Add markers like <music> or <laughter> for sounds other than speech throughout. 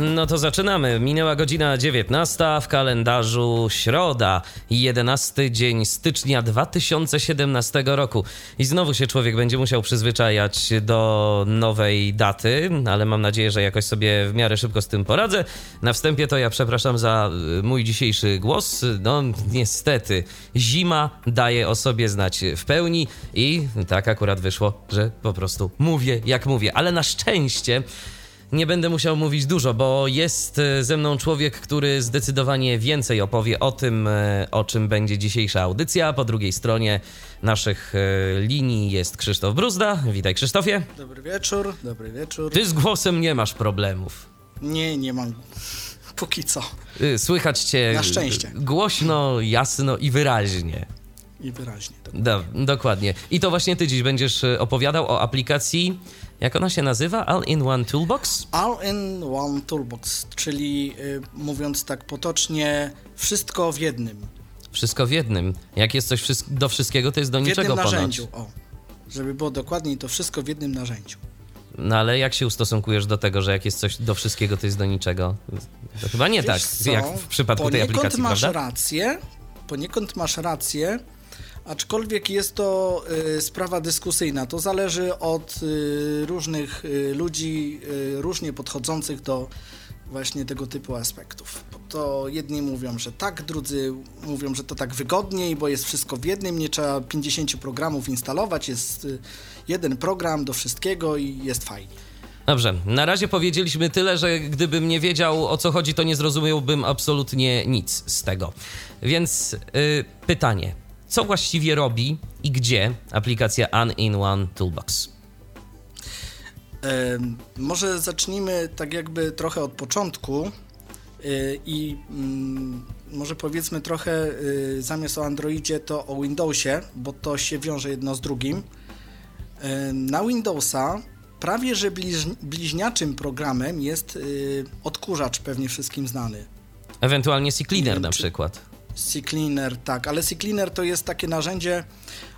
No to zaczynamy. Minęła godzina 19 w kalendarzu środa, 11 dzień stycznia 2017 roku. I znowu się człowiek będzie musiał przyzwyczajać do nowej daty, ale mam nadzieję, że jakoś sobie w miarę szybko z tym poradzę. Na wstępie to ja przepraszam za y, mój dzisiejszy głos. No niestety, zima daje o sobie znać w pełni i tak akurat wyszło, że po prostu mówię jak mówię. Ale na szczęście nie będę musiał mówić dużo, bo jest e, ze mną człowiek, który zdecydowanie więcej opowie o tym, e, o czym będzie dzisiejsza audycja. Po drugiej stronie naszych e, linii jest Krzysztof Bruzda. Witaj Krzysztofie. Dobry wieczór, dobry wieczór. Ty z głosem nie masz problemów. Nie, nie mam. Póki co. Słychać cię Na szczęście. głośno, jasno i wyraźnie. I wyraźnie. Do, dokładnie. I to właśnie ty dziś będziesz opowiadał o aplikacji jak ona się nazywa? All-in-One Toolbox? All-in-One Toolbox, czyli y, mówiąc tak potocznie, wszystko w jednym. Wszystko w jednym. Jak jest coś do wszystkiego, to jest do w niczego ponoć. W jednym narzędziu, o. Żeby było dokładniej, to wszystko w jednym narzędziu. No ale jak się ustosunkujesz do tego, że jak jest coś do wszystkiego, to jest do niczego? To chyba nie Wiesz tak, co? jak w przypadku poniekąd tej aplikacji, masz prawda? rację, poniekąd masz rację, Aczkolwiek jest to y, sprawa dyskusyjna. To zależy od y, różnych y, ludzi, różnie podchodzących do właśnie tego typu aspektów. To jedni mówią, że tak, drudzy mówią, że to tak wygodniej, bo jest wszystko w jednym, nie trzeba 50 programów instalować, jest jeden program do wszystkiego i jest fajnie. Dobrze, na razie powiedzieliśmy tyle, że gdybym nie wiedział o co chodzi, to nie zrozumiałbym absolutnie nic z tego. Więc pytanie co właściwie robi i gdzie aplikacja An-in-One Toolbox? Może zacznijmy tak jakby trochę od początku e, i mm, może powiedzmy trochę e, zamiast o Androidzie to o Windowsie, bo to się wiąże jedno z drugim. Na Windowsa prawie że bliź, bliźniaczym programem jest odkurzacz pewnie wszystkim znany. Ewentualnie CCleaner na przykład. CCleaner, tak, ale CCleaner to jest takie narzędzie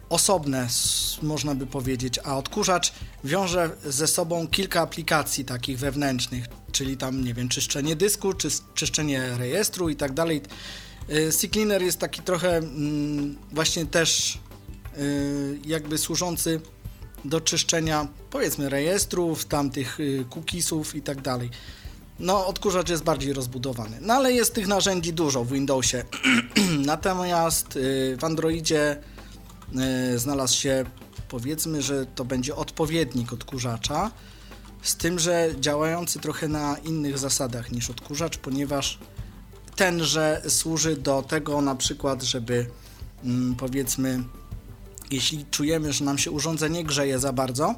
osobne, można by powiedzieć, a odkurzacz wiąże ze sobą kilka aplikacji takich wewnętrznych, czyli tam, nie wiem, czyszczenie dysku, czy, czyszczenie rejestru i tak dalej. Y, CCleaner jest taki trochę mm, właśnie też y, jakby służący do czyszczenia, powiedzmy, rejestrów, tamtych y, cookiesów i tak dalej. No, odkurzacz jest bardziej rozbudowany. No, ale jest tych narzędzi dużo w Windowsie. <clears throat> Natomiast y, w Androidzie y, znalazł się, powiedzmy, że to będzie odpowiednik odkurzacza, z tym, że działający trochę na innych zasadach niż odkurzacz, ponieważ tenże służy do tego na przykład, żeby mm, powiedzmy, jeśli czujemy, że nam się urządzenie grzeje za bardzo,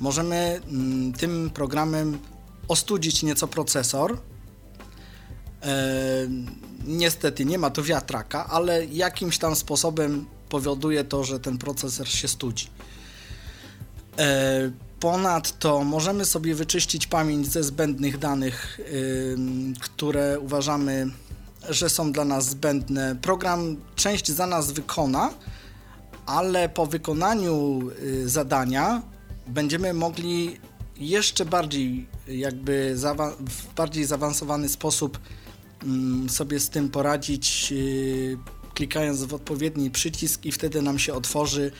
możemy mm, tym programem ostudzić nieco procesor. E, niestety nie ma tu wiatraka, ale jakimś tam sposobem powoduje to, że ten procesor się studzi. E, ponadto możemy sobie wyczyścić pamięć ze zbędnych danych, które uważamy, że są dla nas zbędne. Program część za nas wykona, ale po wykonaniu y, zadania będziemy mogli jeszcze bardziej jakby w bardziej zaawansowany sposób mm, sobie z tym poradzić, y, klikając w odpowiedni przycisk i wtedy nam się otworzy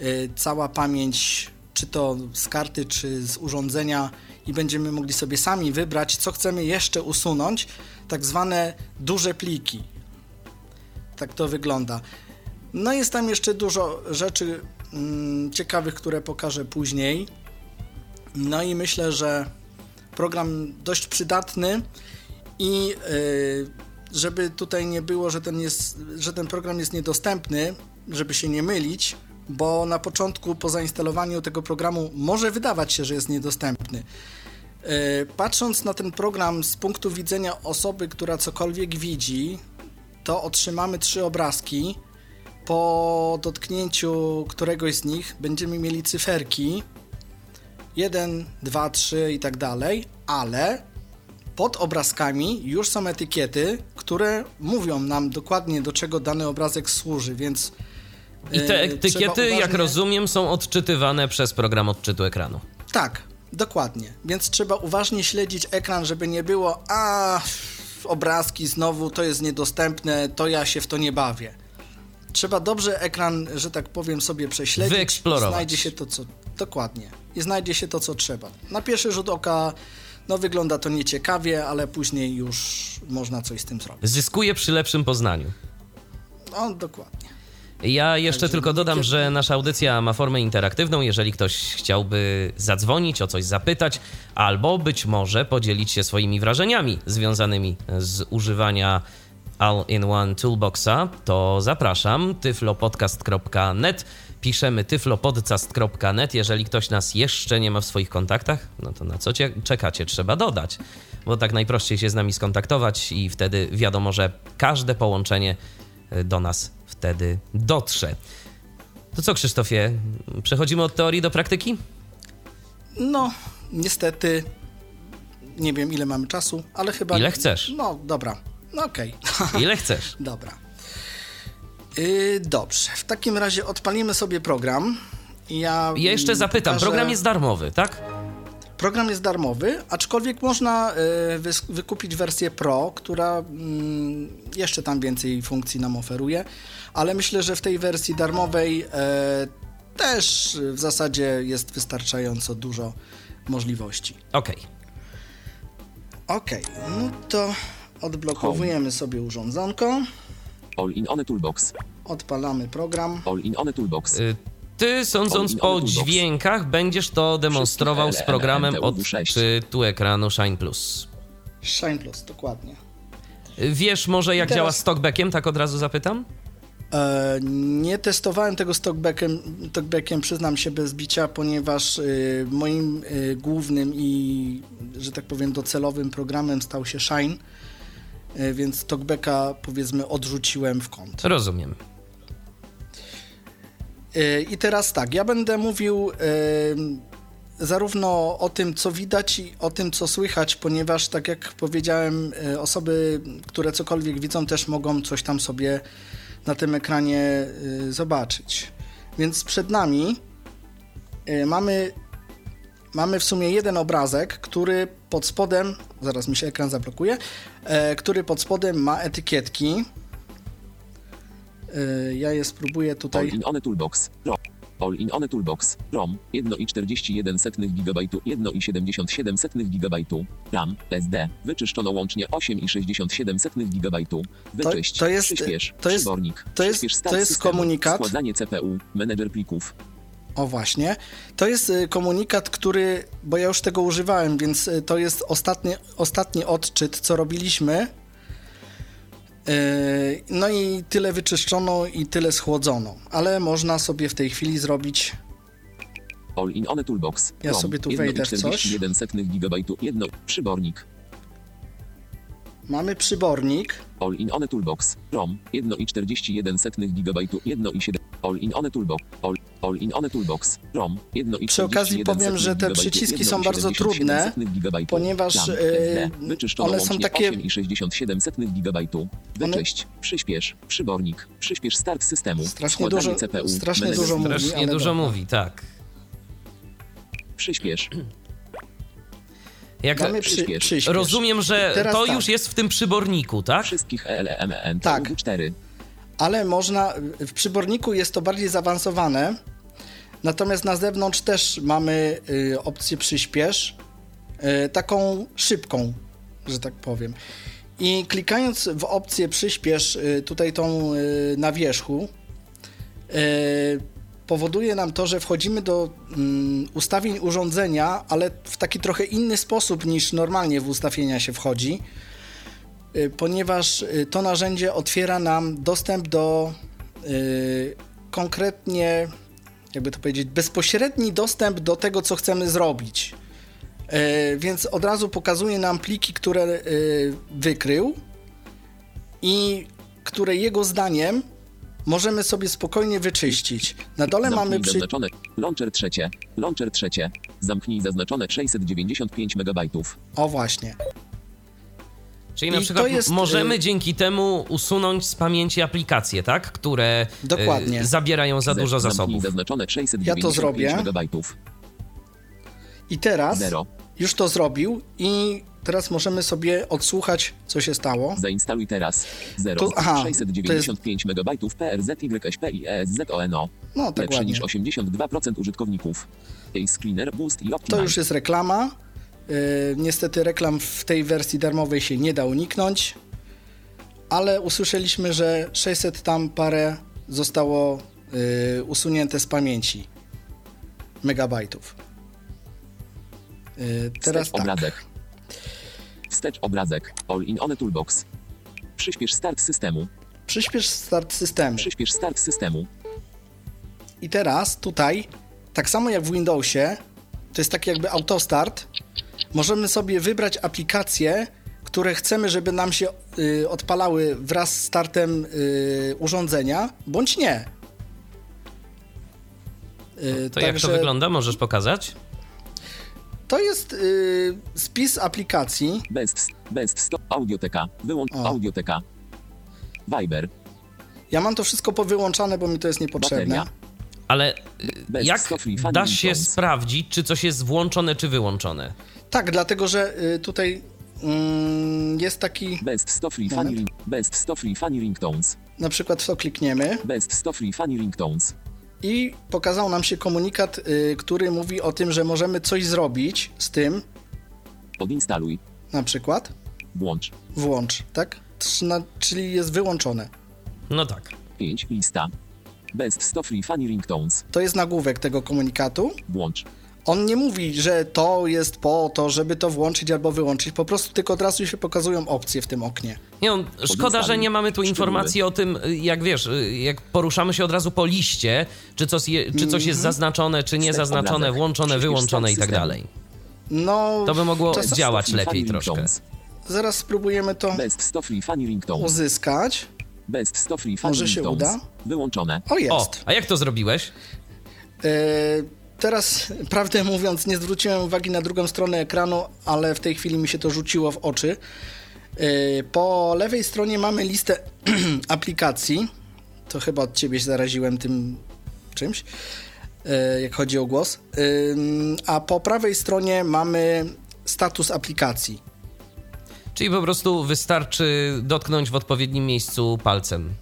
y, cała pamięć, czy to z karty, czy z urządzenia i będziemy mogli sobie sami wybrać, co chcemy jeszcze usunąć, tak zwane duże pliki. Tak to wygląda. No jest tam jeszcze dużo rzeczy mm, ciekawych, które pokażę później. No i myślę, że program dość przydatny i yy, żeby tutaj nie było, że ten, jest, że ten program jest niedostępny, żeby się nie mylić, bo na początku po zainstalowaniu tego programu może wydawać się, że jest niedostępny. Yy, patrząc na ten program z punktu widzenia osoby, która cokolwiek widzi, to otrzymamy trzy obrazki. Po dotknięciu któregoś z nich będziemy mieli cyferki, 1, 2, 3 i tak dalej, ale pod obrazkami już są etykiety, które mówią nam dokładnie, do czego dany obrazek służy, więc. I te e, etykiety, trzeba jak uważnie- rozumiem, są odczytywane przez program odczytu ekranu. Tak, dokładnie. Więc trzeba uważnie śledzić ekran, żeby nie było, a obrazki znowu to jest niedostępne, to ja się w to nie bawię. Trzeba dobrze ekran, że tak powiem, sobie prześledzić. Wyeksplorować. Znajdzie się to, co. Dokładnie. I znajdzie się to, co trzeba. Na pierwszy rzut oka, no wygląda to nieciekawie, ale później już można coś z tym zrobić. Zyskuje przy lepszym poznaniu. No, dokładnie. Ja jeszcze Także tylko dodam, że nasza audycja ma formę interaktywną. Jeżeli ktoś chciałby zadzwonić, o coś zapytać, albo być może podzielić się swoimi wrażeniami związanymi z używania All-in-One Toolboxa, to zapraszam tyflopodcast.net. Piszemy tyflopodcast.net. Jeżeli ktoś nas jeszcze nie ma w swoich kontaktach, no to na co cie- czekacie? Trzeba dodać, bo tak najprościej się z nami skontaktować i wtedy wiadomo, że każde połączenie y, do nas wtedy dotrze. To co, Krzysztofie, przechodzimy od teorii do praktyki? No, niestety, nie wiem ile mamy czasu, ale chyba. Ile chcesz. No, dobra. No, okej. Ile chcesz? <laughs> Dobra. Yy, dobrze, w takim razie odpalimy sobie program. Ja, Ja jeszcze mm, zapytam, pokażę- program jest darmowy, tak? Program jest darmowy, aczkolwiek można y, wykupić wersję Pro, która mm, jeszcze tam więcej funkcji nam oferuje, ale myślę, że w tej wersji darmowej e, też w zasadzie jest wystarczająco dużo możliwości. Okej. Okej, no to odblokowujemy sobie urządzonko, All-in-one Toolbox. odpalamy program. All-in-one Toolbox. Y, Ty, sądząc po dźwiękach, będziesz to demonstrował z programem LMTU 6. odczytu ekranu Shine Plus. Shine Plus, dokładnie. Wiesz może, jak teraz- działa z talkbackiem, tak od razu zapytam? E, nie testowałem tego z talkbackiem, talkbackiem, przyznam się bez bicia, ponieważ y, moim y, głównym i, że tak powiem, docelowym programem stał się Shine, y, więc talkbacka powiedzmy odrzuciłem w kąt. Rozumiem. Y, I teraz tak, ja będę mówił y, zarówno o tym, co widać i o tym, co słychać, ponieważ tak jak powiedziałem, osoby, które cokolwiek widzą, też mogą coś tam sobie na tym ekranie zobaczyć. Więc przed nami mamy, mamy w sumie jeden obrazek, który pod spodem, zaraz mi się ekran zablokuje, e, który pod spodem ma etykietki. Y, Ja je spróbuję tutaj. All-in-one Toolbox. ROM. All-in-one Toolbox. ROM. 1,41 GB, 1,77 GB. RAM. SD. Wyczyszczono łącznie 8,67 GB. Wyczyść. to jest- Przyspiesz. to jest- Przybornik. to jest- to jest komunikat. Składanie CPU. Menedżer plików. O właśnie. To jest y, komunikat, który, bo ja już tego używałem, więc y, to jest ostatni, ostatni odczyt, co robiliśmy. Y, No i tyle wyczyszczono i tyle schłodzono, ale można sobie w tej chwili zrobić. All-in-one Toolbox. Ja ROM. sobie tu wejdę w coś. 1,41 GB. 1. Przybornik. Mamy przybornik. All-in-one Toolbox. ROM. 1,41 GB. 1,7. All-in-one Toolbox. All, all-in-one Toolbox. ROM. 1,41 Przy okazji powiem, że te przyciski są bardzo trudne, ponieważ, yy, one są takie- 8,67 GB. Wyczyść. Przyspiesz. Przybornik. Przyspiesz start systemu. Strasznie dużo- CPU. strasznie dużo mówi. Strasznie dużo dobra. mówi, tak. Przyspiesz. Jak Mamy przy, przyspiesz. rozumiem, że Teraz to tak. już jest w tym przyborniku, tak? Wszystkich E ELEMN. Tak. 4. ale można, w przyborniku jest to bardziej zaawansowane, natomiast na zewnątrz też mamy y, opcję przyspiesz, y, taką szybką, że tak powiem. I klikając w opcję przyspiesz, y, tutaj tą y, na wierzchu, y, powoduje nam to, że wchodzimy do mm, ustawień urządzenia, ale w taki trochę inny sposób niż normalnie w ustawienia się wchodzi y, ponieważ y, to narzędzie otwiera nam dostęp do y, konkretnie, jakby to powiedzieć, bezpośredni dostęp do tego, co chcemy zrobić. Y, Więc od razu pokazuje nam pliki, które y, wykrył i które jego zdaniem możemy sobie spokojnie wyczyścić. Na dole mamy Zamknij przy... zaznaczone. Launcher trzecie. Launcher trzecie. Zamknij zaznaczone 695 MB. O właśnie. Czyli na I przykład to jest, możemy y- dzięki temu usunąć z pamięci aplikacje, tak? Które y, Dokładnie. zabierają za dużo Zamknij zasobów. zaznaczone 695 Ja to zrobię. megabajtów. I teraz 0. już to zrobił i teraz możemy sobie odsłuchać, co się stało. Zainstaluj teraz. 0. To- aha, 695 megabajtów PRZYSP i E ESZONO. No, tak Lepsze ładnie. niż 82% użytkowników. Ace Cleaner, Boost i To Optimize. już jest reklama. Yy, niestety reklam w tej wersji darmowej się nie da uniknąć, ale usłyszeliśmy, że 600 tam parę zostało yy, usunięte z pamięci megabajtów. Teraz Wstecz tak. obrazek. Wstecz obrazek. All in one toolbox. Przyspiesz start systemu. Przyspiesz start systemu. Przyspiesz start systemu. I teraz tutaj, tak samo jak w Windowsie, to jest taki jakby autostart, możemy sobie wybrać aplikacje, które chcemy, żeby nam się y, odpalały wraz z startem y, urządzenia, bądź nie. Y, To jak to wygląda? Możesz pokazać? To jest y, spis aplikacji. Best, best stop. Audioteka. Wyłącz O. audioteka. Viber. Ja mam to wszystko powyłączane, bo mi to jest niepotrzebne. Bateria. Ale y, jak da się sprawdzić, czy coś jest włączone, czy wyłączone? Tak, dlatego że y, tutaj mm, jest taki, Best stop free Moment. funny ring. Best stop free funny ringtones. na przykład w to klikniemy. Best stop free funny ringtones. I pokazał nam się komunikat, y, który mówi o tym, że możemy coś zrobić z tym, Odinstaluj. na przykład Włącz. włącz, tak? Czyli jest wyłączone. No tak. 5. Lista. Best stop free funny ringtones. To jest nagłówek tego komunikatu. Włącz. On nie mówi, że to jest po to, żeby to włączyć albo wyłączyć, po prostu tylko od razu się pokazują opcje w tym oknie. Nie, on, szkoda, że nie mamy tu informacji o tym, y, jak wiesz, y, jak poruszamy się od razu po liście, czy coś, je, czy coś jest zaznaczone, czy nie zaznaczone, włączone, wyłączone i tak dalej. No, To by mogło działać lepiej troszkę. Zaraz spróbujemy to uzyskać. Może się uda? Wyłączone. O, jest. O, a jak to zrobiłeś? E, teraz, prawdę <laughs> mówiąc, nie zwróciłem uwagi na drugą stronę ekranu, ale w tej chwili mi się to rzuciło w oczy. E, po lewej stronie mamy listę <clears throat> aplikacji. To chyba od ciebie się zaraziłem tym czymś, e, jak chodzi o głos. Ym, a po prawej stronie mamy status aplikacji. Czyli po prostu wystarczy dotknąć w odpowiednim miejscu palcem.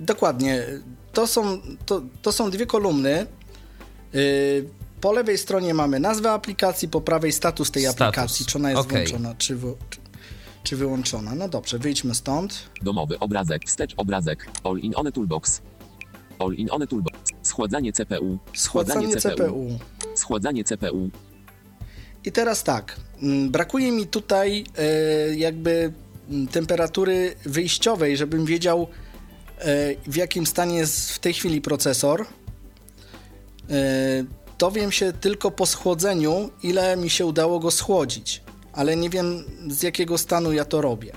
Dokładnie. To są, to, to są dwie kolumny. Po lewej stronie mamy nazwę aplikacji, po prawej status tej Status. aplikacji, czy ona jest Okej. włączona, czy, wy, czy, czy wyłączona. No dobrze, wyjdźmy stąd. Domowy obrazek. Wstecz obrazek. All in one toolbox. All in one toolbox. Schładzanie CPU. Schładzanie CPU. Schładzanie CPU. I teraz tak, mm, brakuje mi tutaj e, jakby mm, temperatury wyjściowej, żebym wiedział e, w jakim stanie jest w tej chwili procesor. E, dowiem się tylko po schłodzeniu, ile mi się udało go schłodzić, ale nie wiem z jakiego stanu ja to robię.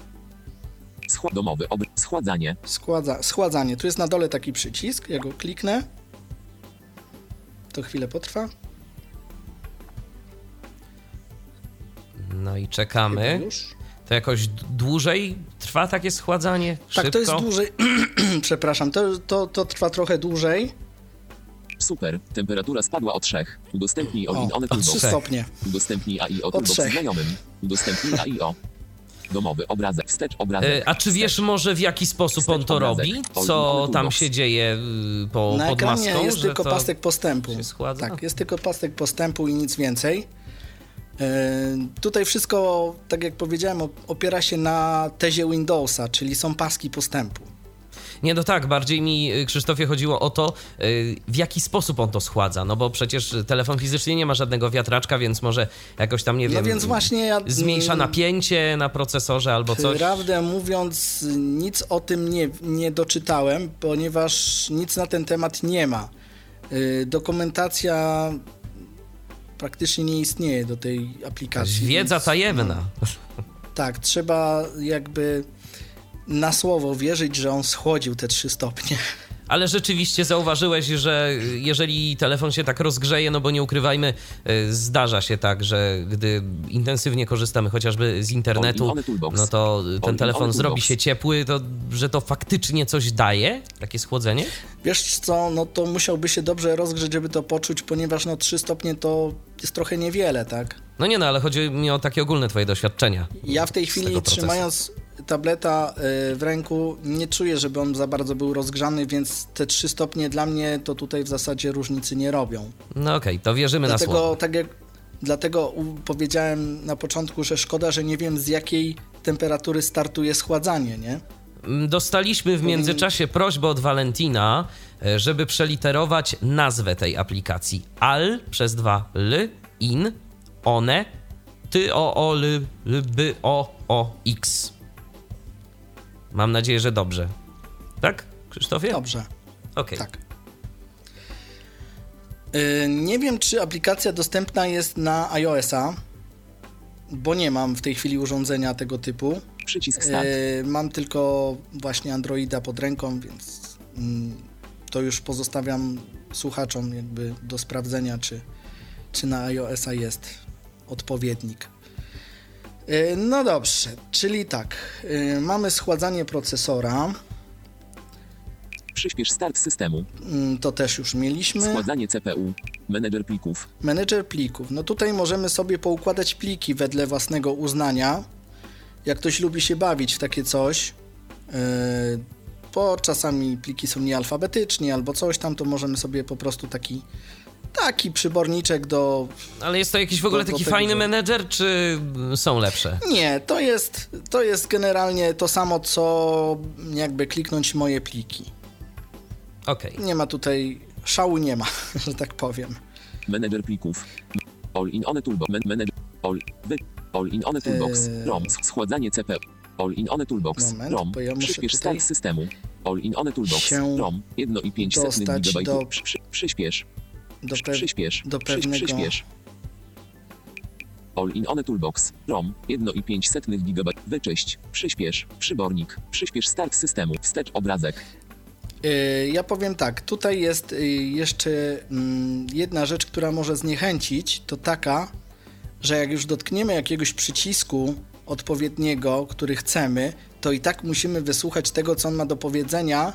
Schła- domowy ob- schładzanie. Składza, schładzanie. Tu jest na dole taki przycisk, ja go kliknę. To chwilę potrwa. No i czekamy. To jakoś dłużej trwa takie schładzanie? Szybko? Tak, to jest dłużej. <clears throat> Przepraszam, to, to, to trwa trochę dłużej. Super. Temperatura spadła o 3. Udostępnij all O, in one o 3 toolbox. stopnie. Udostępnij AIO O trzech. znajomym. Udostępnij AIO. Domowy obrazek. Wstecz obrazek. E, A czy wiesz Wstecz. może w jaki sposób on to obrazek. robi? Co tam się dzieje y, po, Na pod ekranie maską? jest że tylko to pasek postępu. Tak, jest tylko pasek postępu i nic więcej. E, Tutaj wszystko, tak jak powiedziałem, op- opiera się na tezie Windowsa, czyli są paski postępu. Nie, no tak, bardziej mi, y, Krzysztofie, chodziło o to, y, w jaki sposób on to schładza, no bo przecież telefon fizycznie nie ma żadnego wiatraczka, więc może jakoś tam, nie No wiem, więc właśnie ja- zmniejsza mm, napięcie na procesorze albo coś. Prawdę mówiąc, nic o tym nie, nie doczytałem, ponieważ nic na ten temat nie ma. Y, Dokumentacja praktycznie nie istnieje do tej aplikacji. Wiedza więc- tajemna. Tak, trzeba jakby na słowo wierzyć, że on schłodził te trzy stopnie. Ale rzeczywiście zauważyłeś, że jeżeli telefon się tak rozgrzeje, no bo nie ukrywajmy, y, zdarza się tak, że gdy intensywnie korzystamy chociażby z internetu, no to ten telefon zrobi się ciepły, to że to faktycznie coś daje? Takie schłodzenie? Wiesz co, no to musiałby się dobrze rozgrzeć, żeby to poczuć, ponieważ no 3 stopnie to jest trochę niewiele, tak? No nie no, ale chodzi mi o takie ogólne twoje doświadczenia. Ja w tej chwili trzymając tableta y, w ręku nie czuję, żeby on za bardzo był rozgrzany, więc te 3 stopnie dla mnie to tutaj w zasadzie różnicy nie robią. No okej, to wierzymy na Dlatego, słowo. tak jak, dlatego powiedziałem na początku, że szkoda, że nie wiem z jakiej temperatury startuje schładzanie, nie? Mm, Dostaliśmy w międzyczasie prośbę od Valentina, e, żeby przeliterować nazwę tej aplikacji. Al przez dwa l, in, one, ty o o l, l by o o x. Mam nadzieję, że dobrze. Tak, Krzysztofie? Dobrze, Okej. tak. Y, Nie wiem, czy aplikacja dostępna jest na iOS-a, bo nie mam w tej chwili urządzenia tego typu. Przycisk start. E, Mam tylko właśnie Androida pod ręką, więc mm, to już pozostawiam słuchaczom jakby do sprawdzenia, czy, czy na iOS-a jest odpowiednik. E, No dobrze, czyli tak, e, mamy schładzanie procesora, Przyspiesz start systemu. mm, to też już mieliśmy. Składanie CPU. Menedżer plików. Menedżer plików. No tutaj możemy sobie poukładać pliki wedle własnego uznania. Jak ktoś lubi się bawić w takie coś, yy, bo czasami pliki są niealfabetycznie albo coś tam, to możemy sobie po prostu taki taki przyborniczek do... Ale jest to jakiś w ogóle Do- taki fajny że- menedżer, czy są lepsze? Nie, to jest, to jest generalnie to samo, co jakby kliknąć moje pliki. Okej. Nie ma tutaj... Szału nie ma, <laughs> że tak powiem. Menedżer plików. All in one toolbox. Men menedżer. All. Wy. All in one toolbox. Eee. ROM. Schładzanie CPU. All in one toolbox. Moment, ROM. ja Przyspiesz tutaj start systemu. All in one toolbox. ROM. 1,5 dostać GB. do- Przy, przy, przyspiesz. Do, pe- Przyspiesz. do pewnego- Przyspiesz. All in one toolbox. ROM 1,5 GB. Wyczyść. Przyspiesz. Przybornik. Przyspiesz start systemu. Wstecz obrazek. Y, Ja powiem tak, tutaj jest y, jeszcze mm, jedna rzecz, która może zniechęcić, to taka, że jak już dotkniemy jakiegoś przycisku odpowiedniego, który chcemy, to i tak musimy wysłuchać tego, co on ma do powiedzenia.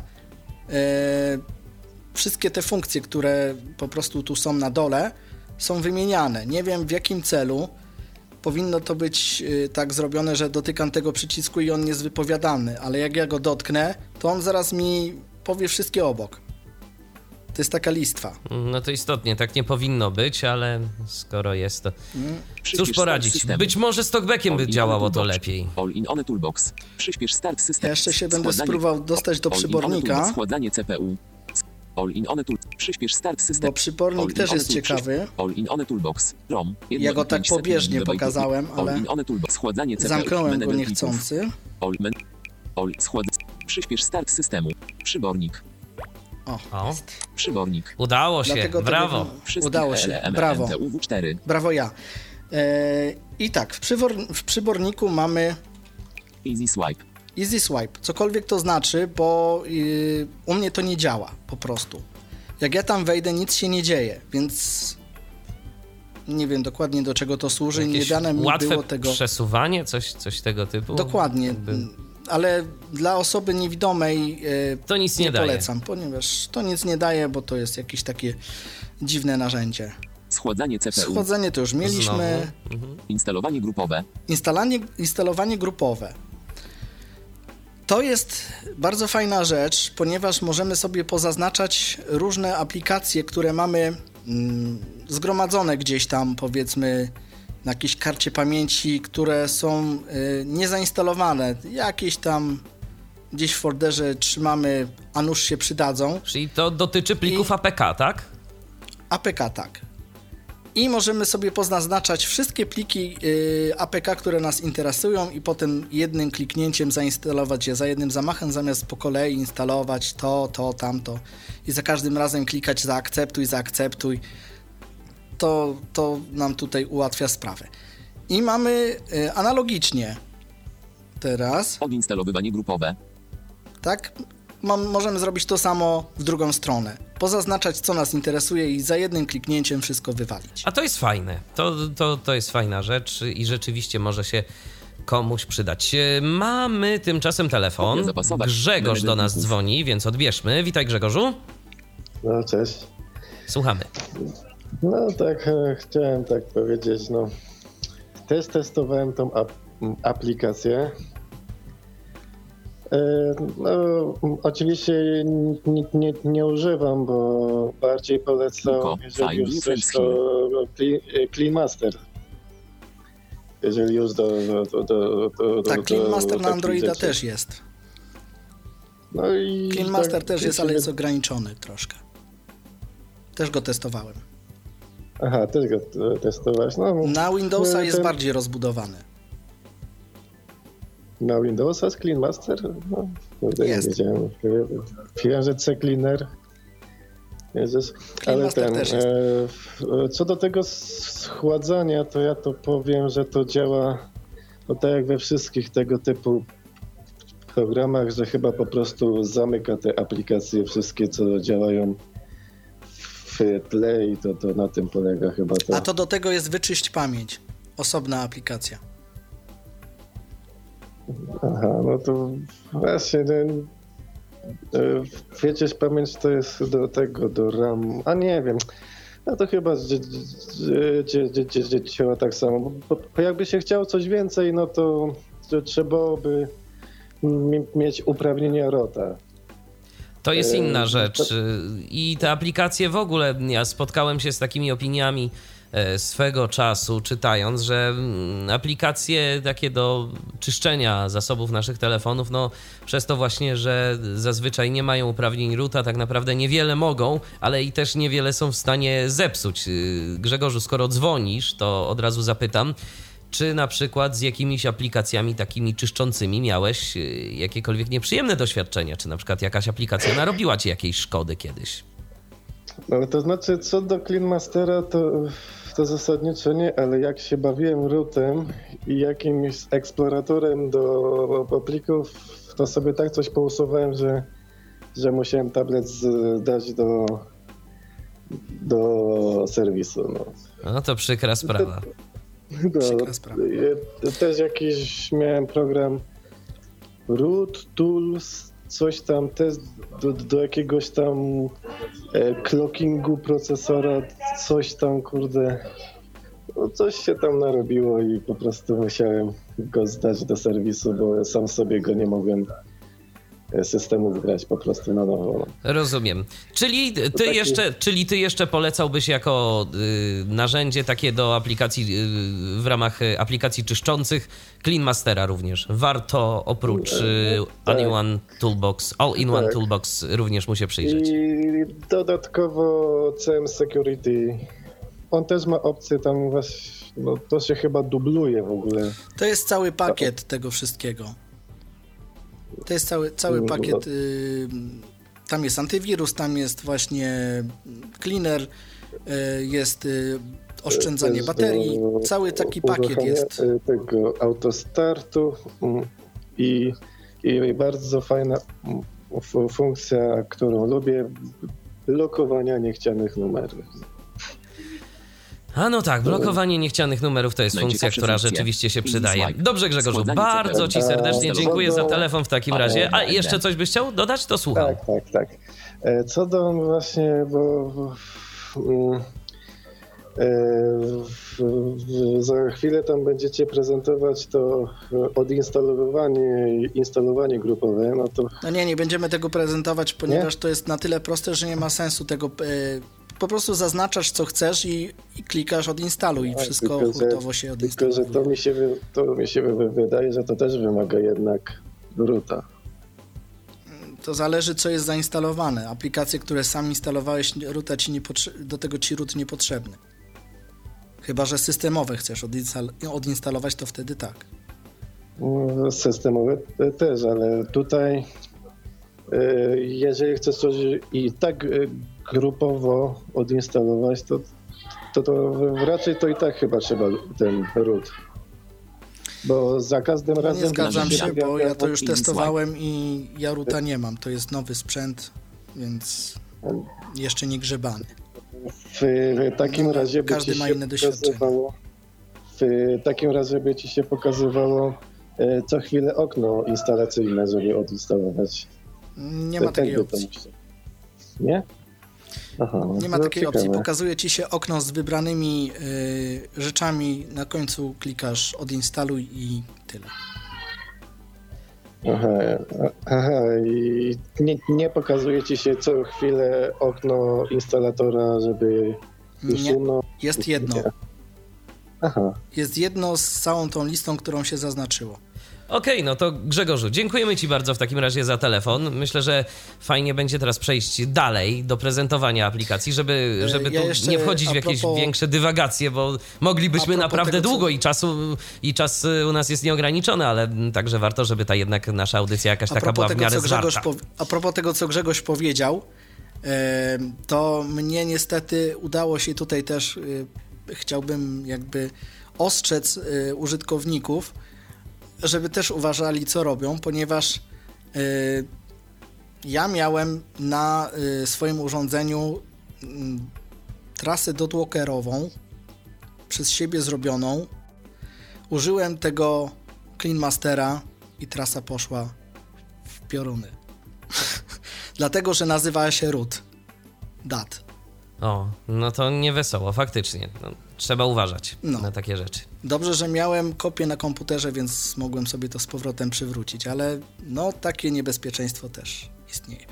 Wszystkie te funkcje, które po prostu tu są na dole, są wymieniane. Nie wiem w jakim celu. Powinno to być y, tak zrobione, że dotykam tego przycisku i on jest wypowiadany, ale jak ja go dotknę, to on zaraz mi powie wszystkie obok. To jest taka listwa. No to istotnie, tak nie powinno być, ale skoro jest to... Przyspiesz Cóż poradzić? systemu. Być może z talkbackiem by działało to lepiej. All in one toolbox. Przyspiesz start systemu. Ja jeszcze się będę spróbował dostać do przybornika. Składanie CPU. All in one tool. Przyspiesz start systemu. Bo in też one jest tool. ciekawy. All in one toolbox. ROM. Ja go tak 1,5 pobieżnie pokazałem, ale All in one toolbox. Składanie CPU. Zamknąłem go niechcący. All, men, all, skład, przyspiesz start systemu. Przybornik. O, O, Przybornik. udało się, Dlatego brawo. Wszystkich Udało się, brawo. MTUW4. Brawo ja. E, I tak, w, przywor- w przyborniku mamy Easy swipe. Easy Swipe. Cokolwiek to znaczy, bo y, u mnie to nie działa po prostu. Jak ja tam wejdę, nic się nie dzieje, więc nie wiem dokładnie do czego to służy. nie Jakieś dane mi łatwe było tego. przesuwanie, coś, coś tego typu? Dokładnie. Jakby- Ale dla osoby niewidomej e, To nic nie nie daje. polecam, ponieważ to nic nie daje, bo to jest jakieś takie dziwne narzędzie. Schładzanie CPU. Schłodzenie to już mieliśmy. Mhm. Instalowanie grupowe. Instalanie, instalowanie grupowe. To jest bardzo fajna rzecz, ponieważ możemy sobie pozaznaczać różne aplikacje, które mamy mm, zgromadzone gdzieś tam, powiedzmy, na jakiejś karcie pamięci, które są y, niezainstalowane. Jakieś tam gdzieś w folderze trzymamy, a nuż się przydadzą. Czyli to dotyczy plików I- APK, tak? APK tak. I możemy sobie pozaznaczać wszystkie pliki y, APK, które nas interesują i potem jednym kliknięciem zainstalować je za jednym zamachem, zamiast po kolei instalować to, to, tamto i za każdym razem klikać zaakceptuj, zaakceptuj. To, to nam tutaj ułatwia sprawę. I mamy y, analogicznie teraz, Odinstalowywaniu grupowe. tak? Mam, możemy zrobić to samo w drugą stronę. Pozaznaczać, co nas interesuje i za jednym kliknięciem wszystko wywalić. A to jest fajne. To, to, to jest fajna rzecz i rzeczywiście może się komuś przydać. E, Mamy tymczasem telefon. Grzegorz do nas dzwoni, więc odbierzmy. Witaj Grzegorzu. No cześć. Słuchamy. No tak, e, chciałem tak powiedzieć, no też testowałem tą ap aplikację. No, oczywiście nie, nie, nie używam, bo bardziej polecam, Tylko jeżeli już coś, to Clean- Master. Jeżeli już do... do, do, do, do Tak, Clean Master na Androida rzeczy. też jest. No i Clean tak, Master też jest, ale jest ograniczony troszkę. Też go testowałem. Aha, też go testowałeś. No, Na Windowsa e, jest ten- bardziej rozbudowany. Na Windowsa jest Clean Master? No, kurde, nie wiedziałem. Wiem, że C Cleaner. Jezus. Clean Ale Master ten, też jest. e, co do tego schładzania, to ja to powiem, że to działa no tak jak we wszystkich tego typu programach, że chyba po prostu zamyka te aplikacje wszystkie, co działają w tle i to, to na tym polega chyba to. A to do tego jest wyczyść pamięć. Osobna aplikacja. Aha, no to właśnie ten, e, wiecie, pamięć to jest do tego, do RAM, a nie wiem, no to chyba dzie- dzie- dzie- dzie- dzie- dzie- działa tak samo, bo, jakby się chciało coś więcej, no to, trzeba by mi- mieć uprawnienia ROTA. To jest Eee, inna rzecz. I te aplikacje w ogóle, ja spotkałem się z takimi opiniami e, swego czasu, czytając, że mm, aplikacje takie do czyszczenia zasobów naszych telefonów, no przez to właśnie, że zazwyczaj nie mają uprawnień roota, tak naprawdę niewiele mogą, ale i też niewiele są w stanie zepsuć. Y, Grzegorzu, skoro dzwonisz, to od razu zapytam, czy na przykład z jakimiś aplikacjami takimi czyszczącymi miałeś y, jakiekolwiek nieprzyjemne doświadczenia? Czy na przykład jakaś aplikacja narobiła ci jakiejś szkody kiedyś? No to znaczy, co do Clean Mastera, to, to zasadniczo nie, ale jak się bawiłem rootem i jakimś eksploratorem do plików, to sobie tak coś pousuwałem, że, że musiałem tablet dać do, do serwisu. No. No to przykra sprawa. Do, Przykra sprawa. e, też jakiś miałem program root tools, coś tam też do, do jakiegoś tam e, clockingu procesora, coś tam kurde. No coś się tam narobiło i po prostu musiałem go zdać do serwisu, bo sam sobie go nie mogłem e, systemu wgrać po prostu na nowo. No. Rozumiem. Czyli ty taki- jeszcze, czyli ty jeszcze polecałbyś jako y, narzędzie takie do aplikacji, y, w ramach y, aplikacji czyszczących Clean Mastera również. Warto oprócz y, tak. All-in-One Toolbox, All-in-One Tak. Toolbox również mu się przyjrzeć. I dodatkowo CM Security. On też ma opcję tam właśnie, no to się chyba dubluje w ogóle. To jest cały pakiet tego wszystkiego. To jest cały, cały Mm, pakiet. no. Y, tam jest antywirus, tam jest właśnie cleaner, y, jest y, oszczędzanie Też baterii. do Cały taki pakiet jest. y, tego autostartu mm, i, i bardzo fajna mm, fu- funkcja, którą lubię, blokowania niechcianych numerów. A no tak, blokowanie niechcianych numerów to jest funkcja, Najciekawsze która rzeczywiście się przydaje. Dobrze Grzegorzu, bardzo ci serdecznie dziękuję za telefon w takim razie. A jeszcze coś byś chciał dodać? To słucham. Tak, tak, tak. E, Co do właśnie, bo e, za chwilę tam będziecie prezentować to odinstalowywanie i instalowanie grupowe, no to No nie, nie będziemy tego prezentować, ponieważ to jest na tyle proste, że nie ma sensu tego. Y, Po prostu zaznaczasz, co chcesz i, i klikasz odinstaluj i Tak, wszystko tylko, hurtowo się tylko, odinstaluje. że to mi się, to mi się wy- wydaje, że to też wymaga jednak ruta. To zależy, co jest zainstalowane. Aplikacje, które sam instalowałeś, ruta ci nie do tego ci root niepotrzebny. Chyba, że systemowe chcesz odinstal- odinstalować, to wtedy tak. Mm, Systemowe te- też, ale tutaj e, jeżeli chcesz coś i tak e, grupowo odinstalować, to, to, to raczej to i tak chyba trzeba ten root. Bo za każdym razem... Nie zgadzam się, bo ja to już testowałem i ja ruta nie mam. To jest nowy sprzęt, więc jeszcze nie grzebany. W takim razie by Każdy ci ma się inne doświadczenie. w takim razie by ci się pokazywało e, co chwilę okno instalacyjne, żeby odinstalować. Nie ma takiej tak to opcji. Nie? Aha, Nie ma takiej opcji. ciekawe. Pokazuje ci się okno z wybranymi y, rzeczami. Na końcu klikasz odinstaluj i tyle. Aha, aha i nie, nie pokazuje ci się co chwilę okno instalatora, żeby Nie, jest jedno. Aha, Jest jedno z całą tą listą, którą się zaznaczyło. Okej, no to Grzegorzu, dziękujemy Ci bardzo w takim razie za telefon. Myślę, że fajnie będzie teraz przejść dalej do prezentowania aplikacji, żeby, E, żeby ja tu nie wchodzić w jakieś propos- większe dywagacje, bo moglibyśmy naprawdę tego, długo i czasu i czas y, u nas jest nieograniczony, ale także warto, żeby ta jednak nasza audycja jakaś taka była propos, w miarę tego, zwarta. pow- a propos tego, co Grzegorz powiedział, e, to mnie niestety udało się tutaj też, e, chciałbym jakby ostrzec e, użytkowników, żeby też uważali, co robią, ponieważ e, ja miałem na e, swoim urządzeniu mm, trasę dotwalkerową przez siebie zrobioną. Użyłem tego Clean Mastera i trasa poszła w pioruny. <laughs> Dlatego, że nazywała się root. Dat. O, no to nie wesoło, faktycznie. No, trzeba uważać No. na takie rzeczy. Dobrze, że miałem kopię na komputerze, więc mogłem sobie to z powrotem przywrócić, ale no takie niebezpieczeństwo też istnieje.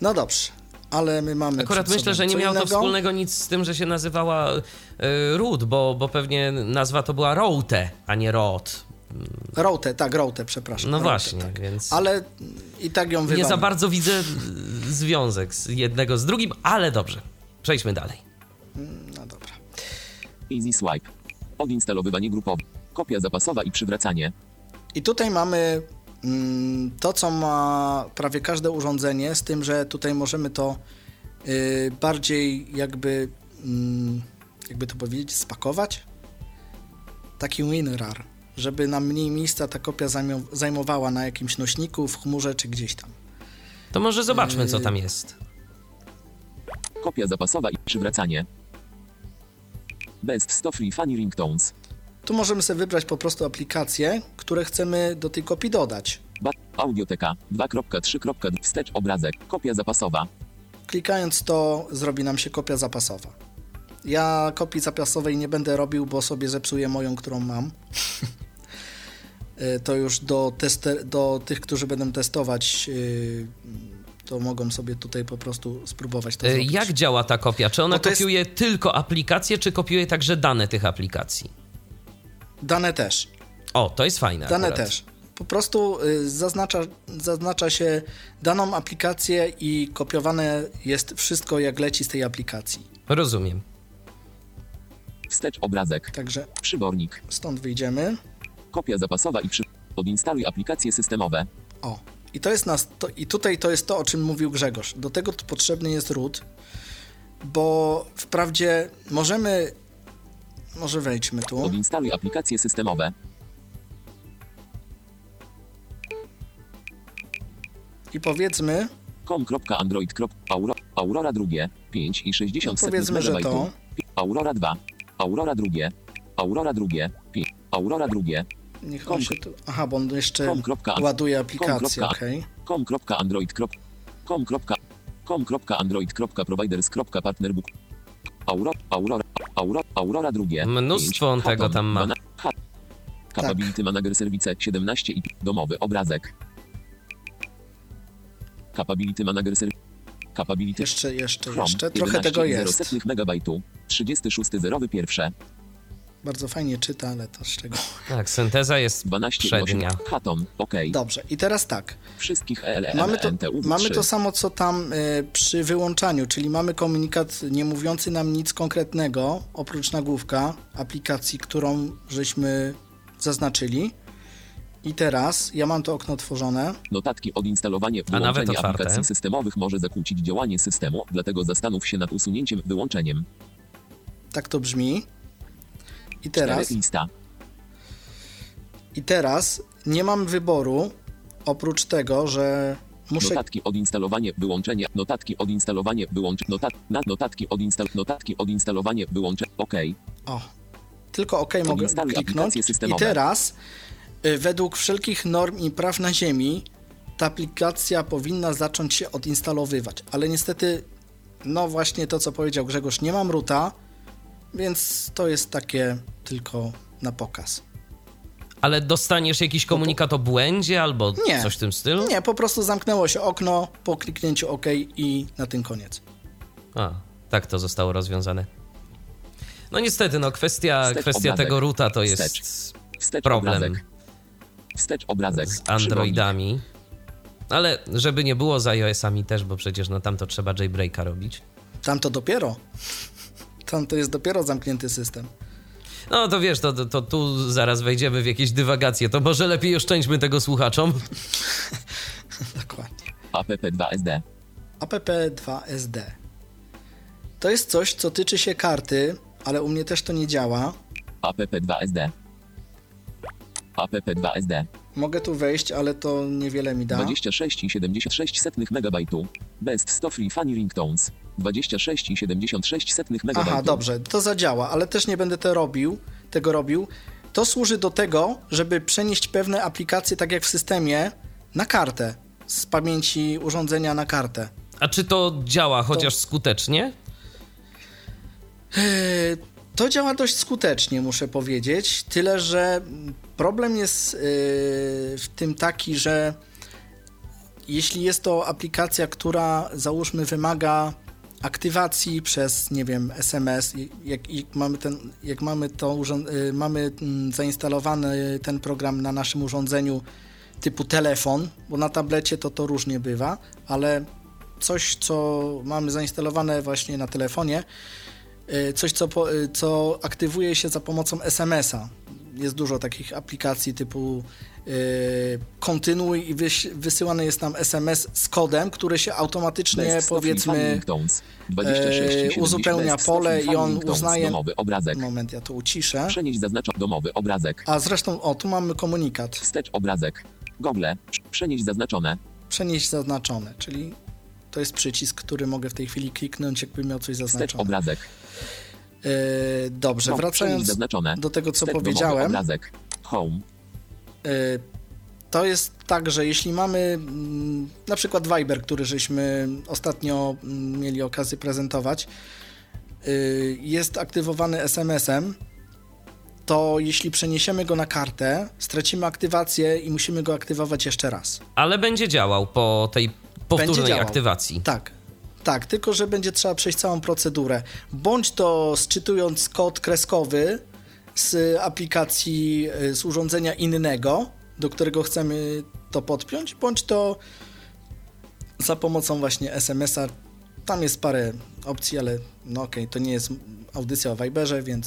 No dobrze, ale my mamy. Akurat myślę, że nie miało to innego. wspólnego nic z tym, że się nazywała y, Root, bo, bo pewnie nazwa to była Route, a nie Rot. Route, tak, Route, przepraszam. No Route, właśnie, tak. więc Ale i tak ją nie wywaliłem. za bardzo widzę związek z jednego z drugim, ale dobrze. Przejdźmy dalej. No dobra. Easy Swipe. Odinstalowywanie grupowe. Kopia zapasowa i przywracanie. I tutaj mamy mm, to, co ma prawie każde urządzenie, z tym, że tutaj możemy to y, bardziej jakby, mm, jakby to powiedzieć, spakować. Taki WinRAR, żeby nam mniej miejsca ta kopia zajmowała na jakimś nośniku, w chmurze czy gdzieś tam. To może zobaczmy, Yy. co tam jest. Kopia zapasowa i przywracanie. Best 100 Free Funny Ringtones. Tu możemy sobie wybrać po prostu aplikacje, które chcemy do tej kopii dodać. Ba Audioteka 2.3. Wstecz obrazek. Kopia zapasowa. Klikając to, zrobi nam się kopia zapasowa. Ja kopii zapasowej nie będę robił, bo sobie zepsuję moją, którą mam. Y, <laughs> to już do, tester, do tych, którzy będą testować, yy, to mogą sobie tutaj po prostu spróbować to Y, zrobić. Jak działa ta kopia? Czy ona to jest- kopiuje tylko aplikacje, czy kopiuje także dane tych aplikacji? Dane też. O, to jest fajne. Dane akurat. też. Po prostu y, zaznacza, zaznacza się daną aplikację i kopiowane jest wszystko, jak leci z tej aplikacji. Rozumiem. Wstecz obrazek. Także Przybornik. stąd wyjdziemy. Kopia zapasowa i przy... Odinstaluj aplikacje systemowe. O, i to jest nas, to, i tutaj to jest to, o czym mówił Grzegorz. Do tego potrzebny jest root, bo wprawdzie możemy, może wejdźmy tu, Odinstaluj aplikacje systemowe. i powiedzmy, com.android. Auro, Aurora drugie 5 i 60 No powiedzmy, że to. Aurora 2. Aurora drugie. Aurora drugie 5. Aurora drugie. Niech on się tu, aha, bo on jeszcze ładuje aplikację, com.a- okej. com.android. com. com.android.providers.partnerbook. Aurora, Aurora, Aurora, Aurora drugie. Mnóstwo on tego tam ma. Capability Manager Service 17 i domowy obrazek. Capability Manager Service. Capability Jeszcze, jeszcze, Chrome, jeszcze, trochę tego 11,0 jest. megabajtu. 36.0 pierwsze. Bardzo fajnie czyta, ale to z czego. Tak, synteza jest 12 przednia. Hatom, OK. Dobrze, i teraz tak. Wszystkich ELM, Mamy to, mamy to samo, co tam y, przy wyłączaniu, czyli mamy komunikat nie mówiący nam nic konkretnego, oprócz nagłówka aplikacji, którą żeśmy zaznaczyli. I teraz ja mam to okno otworzone. Notatki odinstalowanie, nawet wyłączenie otwarte. aplikacji systemowych może zakłócić działanie systemu, dlatego zastanów się nad usunięciem, wyłączeniem. Tak to brzmi. I Teraz. I teraz nie mam wyboru, oprócz tego, że muszę... Notatki odinstalowanie, wyłączenie, notatki odinstalowanie, wyłączenie, notat, na, notatki odinstall, notatki odinstalowanie, wyłączenie, OK. O, tylko OK mogę Odinstaluj kliknąć. I teraz, y, według wszelkich norm i praw na Ziemi, ta aplikacja powinna zacząć się odinstalowywać. Ale niestety, no właśnie to, co powiedział Grzegorz, nie mam ruta, więc to jest takie tylko na pokaz. Ale dostaniesz jakiś komunikat o błędzie albo Nie. coś w tym stylu? Nie, po prostu zamknęło się okno po kliknięciu OK i na tym koniec. A, tak to zostało rozwiązane. No niestety, no kwestia, Wstecz kwestia obrazek. tego ruta to jest Wstecz. Wstecz problem obrazek. Wstecz obrazek. z Androidami. Ale żeby nie było z iOS-ami też, bo przecież no tam to trzeba jailbreaka robić. Tam to dopiero. Tam to jest dopiero zamknięty system. No to wiesz, to, to, to tu zaraz wejdziemy w jakieś dywagacje. To może lepiej oszczędźmy tego słuchaczom. <laughs> Dokładnie. app2sd. app2sd. To jest coś, co tyczy się karty, ale u mnie też to nie działa. app2sd. app2sd. Mogę tu wejść, ale to niewiele mi da. 26,76 megabajtu. Best 100 free funny ringtones. 26,76 megabajtu. Aha, dobrze, to zadziała, ale też nie będę to robił, tego robił. To służy do tego, żeby przenieść pewne aplikacje, tak jak w systemie, na kartę. Z pamięci urządzenia na kartę. A czy to działa chociaż skutecznie? Yy, To działa dość skutecznie, muszę powiedzieć. Tyle, że problem jest yy, w tym taki, że jeśli jest to aplikacja, która załóżmy wymaga aktywacji przez, nie wiem, SMS, jak, jak mamy, ten, jak mamy, to yy, mamy mm, zainstalowany ten program na naszym urządzeniu typu telefon, bo na tablecie to to różnie bywa, ale coś, co mamy zainstalowane właśnie na telefonie, y, coś, co, y, co aktywuje się za pomocą SMS-a. Jest dużo takich aplikacji typu y, kontynuuj i wysyłany jest nam SMS z kodem, który się automatycznie Best 100 free funny powiedzmy ringtones. e, 26,70 uzupełnia best 100 free pole i on uznaje- Domowy obrazek. moment, ja to uciszę. Przenieść zaznaczony domowy obrazek. A zresztą, o, tu mamy komunikat. Wstecz obrazek. Google. Przenieść zaznaczone. Przenieść zaznaczone, czyli to jest przycisk, który mogę w tej chwili kliknąć, jakby miał coś Wstecz zaznaczone. obrazek. E, dobrze, No, wracając do tego, co powiedziałem. Home. Y, To jest tak, że jeśli mamy mm, na przykład Viber, który żeśmy ostatnio mm, mieli okazję prezentować, y, jest aktywowany SMS-em, to jeśli przeniesiemy go na kartę, stracimy aktywację i musimy go aktywować jeszcze raz. Ale będzie działał po tej powtórnej działał. aktywacji. Tak. Tak, tylko że będzie trzeba przejść całą procedurę. Bądź to sczytując kod kreskowy z aplikacji, y, z urządzenia innego, do którego chcemy to podpiąć, bądź to za pomocą właśnie SMS-a. Tam jest parę opcji, ale no okej, to nie jest audycja o Viberze, więc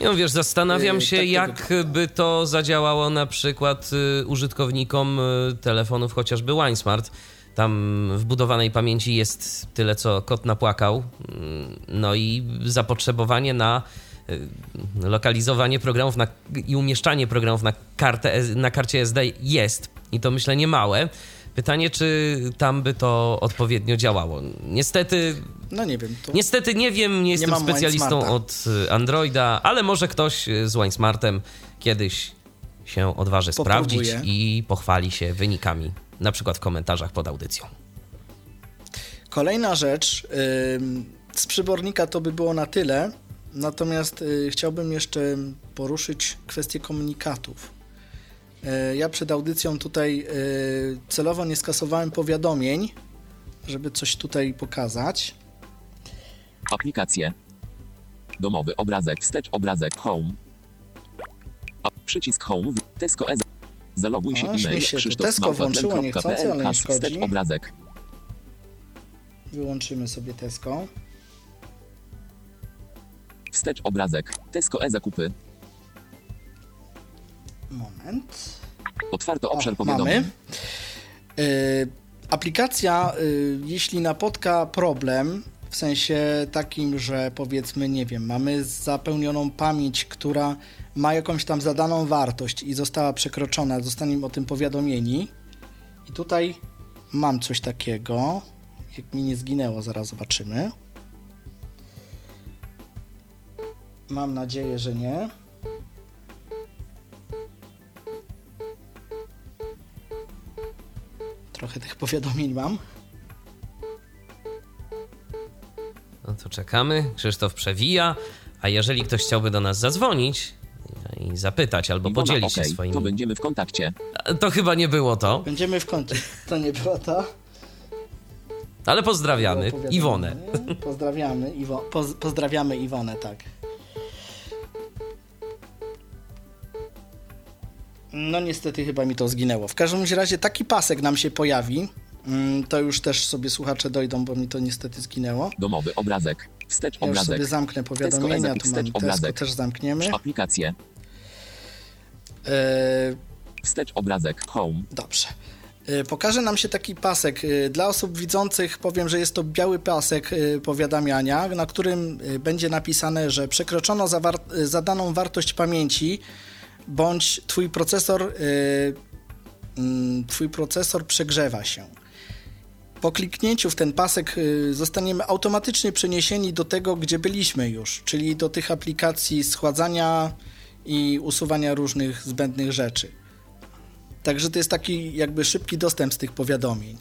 No wiesz, zastanawiam Yy, się, tak jak by to zadziałało na przykład y, użytkownikom y, telefonów chociażby WineSmart. Tam w budowanej pamięci jest tyle, co kot napłakał. Mm, No i zapotrzebowanie na y, lokalizowanie programów na, i umieszczanie programów na, kartę, na karcie SD jest. I to myślę nie małe. Pytanie, czy tam by to odpowiednio działało. Niestety no nie wiem. Niestety nie wiem, nie jestem mam specjalistą od y, Androida, ale może ktoś y, z WineSmartem kiedyś się odważy Popróbuje. sprawdzić i pochwali się wynikami, na przykład w komentarzach pod audycją. Kolejna rzecz, z przybornika to by było na tyle, natomiast y, chciałbym jeszcze poruszyć kwestię komunikatów. Y, Ja przed audycją tutaj y, celowo nie skasowałem powiadomień, żeby coś tutaj pokazać. Aplikacje. Domowy obrazek. Wstecz obrazek. Home. A, przycisk Home. Tesco Ez. Zaloguj się O, aż mi e-mail. się Krzysztof Tesco włączyło niechcący, ale nie szkodzi. obrazek. Wyłączymy sobie Tesco. Wstecz obrazek. Tesco e zakupy. Moment. Otwarto O, obszar powiadomień. mamy. Y, aplikacja, y, jeśli napotka problem, w sensie takim, że powiedzmy, nie wiem, mamy zapełnioną pamięć, która ma jakąś tam zadaną wartość i została przekroczona, zostaniemy o tym powiadomieni. I tutaj mam coś takiego. Jak mi nie zginęło, zaraz zobaczymy. Mam nadzieję, że nie. Trochę tych powiadomień mam. No to czekamy. Krzysztof przewija. A jeżeli ktoś chciałby do nas zadzwonić i zapytać albo Iwona, podzielić się okej, swoimi. To będziemy w kontakcie. To chyba nie było to, Będziemy w kącie. To nie było to. ale pozdrawiamy. Iwonę. Pozdrawiamy, Iwo, poz, pozdrawiamy Iwonę, tak. No niestety chyba mi to zginęło. W każdym razie taki pasek nam się pojawi. Mm, To już też sobie słuchacze dojdą, bo mi to niestety zginęło. Domowy obrazek. Wstecz Ja już obrazek. sobie zamknę powiadomienia, tu Tesco, obrazek. też zamkniemy. Aplikacje. E, Wstecz obrazek. Home. Dobrze. Y, Pokaże nam się taki pasek. Y, Dla osób widzących powiem, że jest to biały pasek powiadamiania, na którym będzie napisane, że przekroczono zadaną wartość pamięci, bądź twój procesor, mm, twój procesor przegrzewa się. Po kliknięciu w ten pasek zostaniemy automatycznie przeniesieni do tego, gdzie byliśmy już, czyli do tych aplikacji schładzania i usuwania różnych zbędnych rzeczy. Także to jest taki jakby szybki dostęp z tych powiadomień.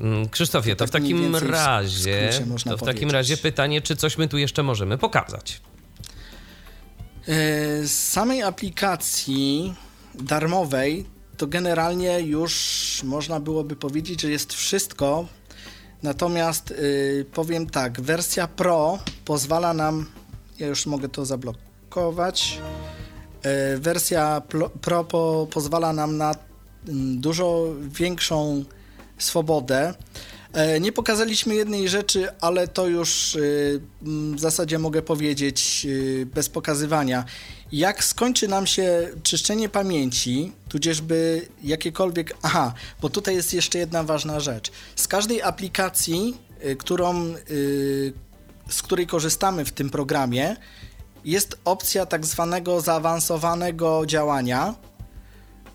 Mm, Krzysztofie, to w tak takim w razie, to w takim razie pytanie, czy coś my tu jeszcze możemy pokazać? E, Z samej aplikacji darmowej to generalnie już można byłoby powiedzieć, że jest wszystko. Natomiast y, powiem tak, wersja Pro pozwala nam, ja już mogę to zablokować. E, Wersja Pro po, pozwala nam na mm, dużo większą swobodę. E, Nie pokazaliśmy jednej rzeczy, ale to już y, mm, w zasadzie mogę powiedzieć bez pokazywania. Jak skończy nam się czyszczenie pamięci, tudzieżby jakiekolwiek. Aha, bo tutaj jest jeszcze jedna ważna rzecz. Z każdej aplikacji, którą, z której korzystamy w tym programie, jest opcja tak zwanego zaawansowanego działania.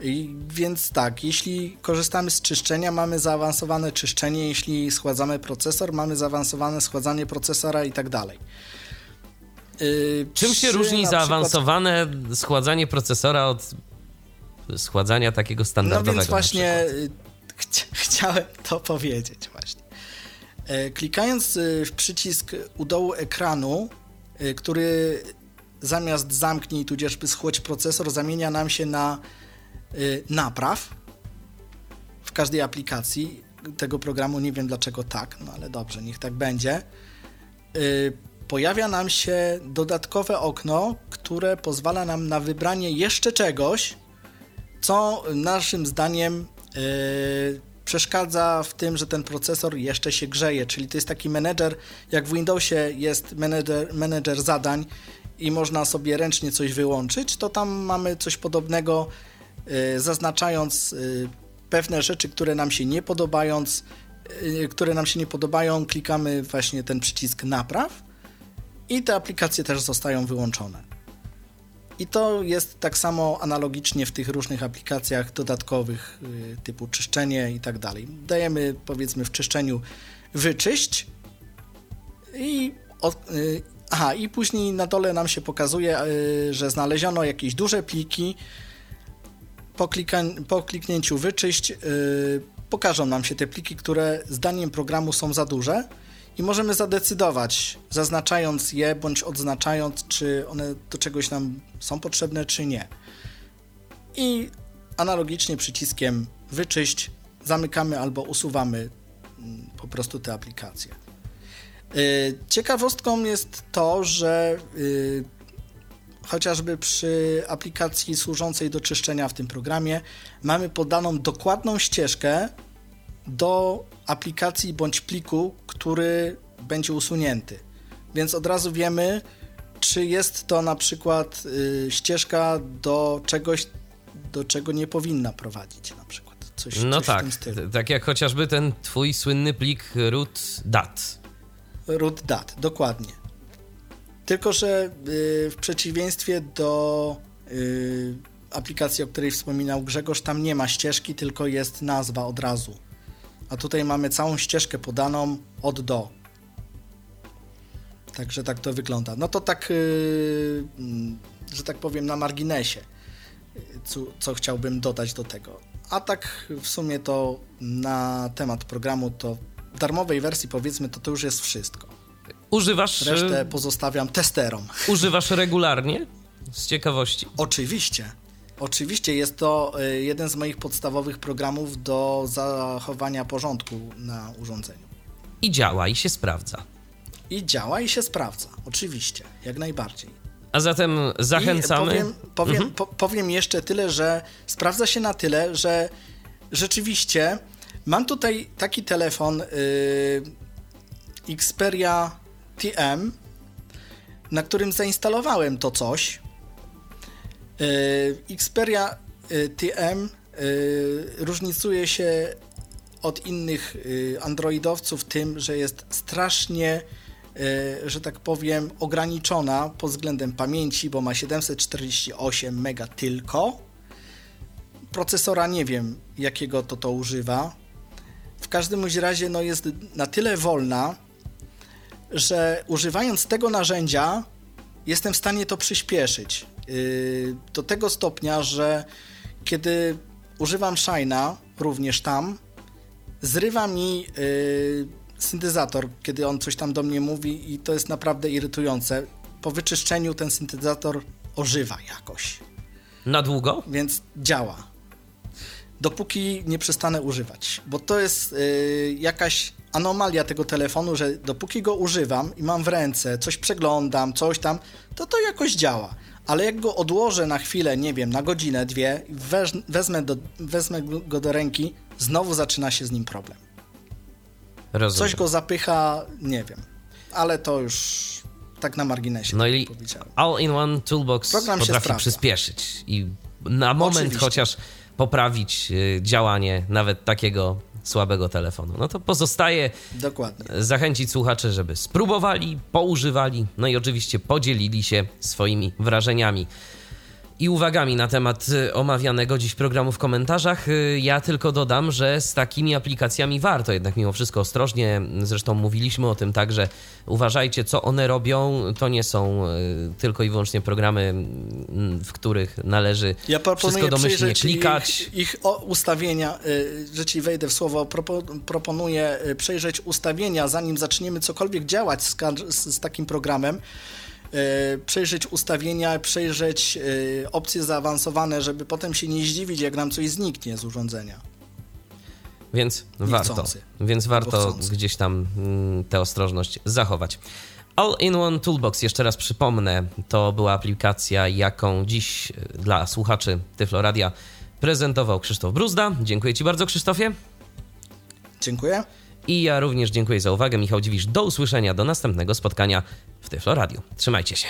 I więc tak, jeśli korzystamy z czyszczenia, mamy zaawansowane czyszczenie, jeśli schładzamy procesor, mamy zaawansowane schładzanie procesora i tak dalej. Yy, Czym się różni zaawansowane schładzanie procesora od schładzania takiego No standardowego? więc na właśnie przykład? y, chcia, <laughs> chciałem to powiedzieć Klikając y, w przycisk u dołu ekranu, y, który zamiast zamknij tudzieżby schłodź procesor zamienia nam się na napraw w każdej aplikacji tego programu. Nie wiem dlaczego tak, no ale dobrze, niech tak będzie. Pojawia nam się dodatkowe okno, które pozwala nam na wybranie jeszcze czegoś, co naszym zdaniem przeszkadza w tym, że ten procesor jeszcze się grzeje. Czyli to jest taki menedżer, jak w Windowsie jest menedżer, menedżer zadań i można sobie ręcznie coś wyłączyć, to tam mamy coś podobnego, yy, zaznaczając yy, pewne rzeczy, które nam się nie podobając, yy, które nam się nie podobają, klikamy właśnie ten przycisk napraw i te aplikacje też zostają wyłączone. I to jest tak samo analogicznie w tych różnych aplikacjach dodatkowych y, typu czyszczenie i tak dalej. Dajemy powiedzmy w czyszczeniu wyczyść i od, y, aha, i później na dole nam się pokazuje, y, że znaleziono jakieś duże pliki. Po, klika- po kliknięciu wyczyść pokażą nam się te pliki, które zdaniem programu są za duże i możemy zadecydować, zaznaczając je bądź odznaczając, czy one do czegoś nam są potrzebne, czy nie. I analogicznie przyciskiem wyczyść zamykamy albo usuwamy mm, po prostu te aplikacje. Y, Ciekawostką jest to, że y, chociażby przy aplikacji służącej do czyszczenia w tym programie mamy podaną dokładną ścieżkę do aplikacji bądź pliku, który będzie usunięty. Więc od razu wiemy, czy jest to na przykład y, ścieżka do czegoś, do czego nie powinna prowadzić, na przykład. Coś, No coś w tak, tym stylu. t- tak jak chociażby ten twój słynny plik root dat. Root dat, dokładnie. Tylko, że y, w przeciwieństwie do y, aplikacji, o której wspominał Grzegorz, tam nie ma ścieżki, tylko jest nazwa od razu. A tutaj mamy całą ścieżkę podaną od do. Także tak to wygląda. No to tak, y, mm, że tak powiem, na marginesie, y, co, co chciałbym dodać do tego. A tak w sumie to na temat programu to w darmowej wersji powiedzmy to to już jest wszystko. Używasz, Resztę e, pozostawiam testerom. używasz regularnie? Z ciekawości. Oczywiście. Oczywiście jest to y, jeden z moich podstawowych programów do zachowania porządku na urządzeniu. I działa, i się sprawdza. I działa i się sprawdza. Oczywiście, jak najbardziej. A zatem zachęcamy. I powiem, powiem, Mhm. po, powiem jeszcze tyle, że sprawdza się na tyle, że rzeczywiście mam tutaj taki telefon y, Xperia TM, na którym zainstalowałem to coś. Y, Xperia y, TM y, różnicuje się od innych Androidowców tym, że jest strasznie, że tak powiem, ograniczona pod względem pamięci, bo ma 748 mega tylko. Procesora nie wiem, jakiego to to używa. W każdym razie no, jest na tyle wolna, że używając tego narzędzia jestem w stanie to przyspieszyć. Yy, do tego stopnia, że kiedy używam Shine'a, również tam, zrywa mi yy, syntezator, kiedy on coś tam do mnie mówi i to jest naprawdę irytujące. Po wyczyszczeniu ten syntezator ożywa jakoś, Na długo? więc działa. Dopóki nie przestanę używać, bo to jest yy, jakaś anomalia tego telefonu, że dopóki go używam i mam w ręce, coś przeglądam, coś tam, to to jakoś działa. Ale jak go odłożę na chwilę, nie wiem, na godzinę, dwie, wezmę, do, wezmę go do ręki, znowu zaczyna się z nim problem. Rozumiem. Coś go zapycha, nie wiem. Ale to już tak na marginesie, No tak i. All-in-One Toolbox Program potrafi przyspieszyć i na moment Oczywiście. chociaż poprawić y, działanie nawet takiego słabego telefonu. No to pozostaje Dokładnie. zachęcić słuchaczy, żeby spróbowali, poużywali, no i oczywiście podzielili się swoimi wrażeniami i uwagami na temat y, omawianego dziś programu w komentarzach. Y, Ja tylko dodam, że z takimi aplikacjami warto jednak mimo wszystko ostrożnie. Zresztą mówiliśmy o tym tak, że uważajcie, co one robią. To nie są y, tylko i wyłącznie programy, w których należy Ja wszystko domyślnie klikać. Ich, ich ustawienia, że ci wejdę w słowo, propo, proponuję przejrzeć ustawienia, zanim zaczniemy cokolwiek działać z, z takim programem. Y, przejrzeć ustawienia, przejrzeć y, opcje zaawansowane, żeby potem się nie zdziwić, jak nam coś zniknie z urządzenia. Więc warto, więc warto gdzieś tam mm, tę ostrożność zachować. All-in-One Toolbox, jeszcze raz przypomnę, to była aplikacja, jaką dziś y, dla słuchaczy Tyfloradia prezentował Krzysztof Bruzda. Dziękuję Ci bardzo, Krzysztofie. Dziękuję. I ja również dziękuję za uwagę. Michał Dziwisz, do usłyszenia, do następnego spotkania w Tyfloradiu. Trzymajcie się.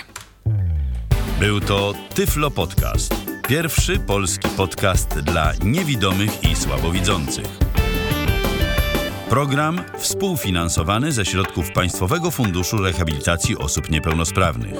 Był to Tyflo Podcast. Pierwszy polski podcast dla niewidomych i słabowidzących. Program współfinansowany ze środków Państwowego Funduszu Rehabilitacji Osób Niepełnosprawnych.